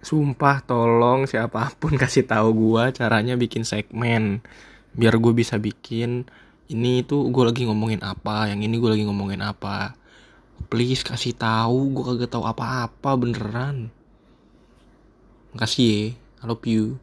sumpah tolong siapa pun kasih tahu gue caranya bikin segmen. Biar gue bisa bikin ini tuh gue lagi ngomongin apa yang ini gue lagi ngomongin apa. Please kasih tahu gue kagak tahu apa-apa beneran. Makasih ya I love you.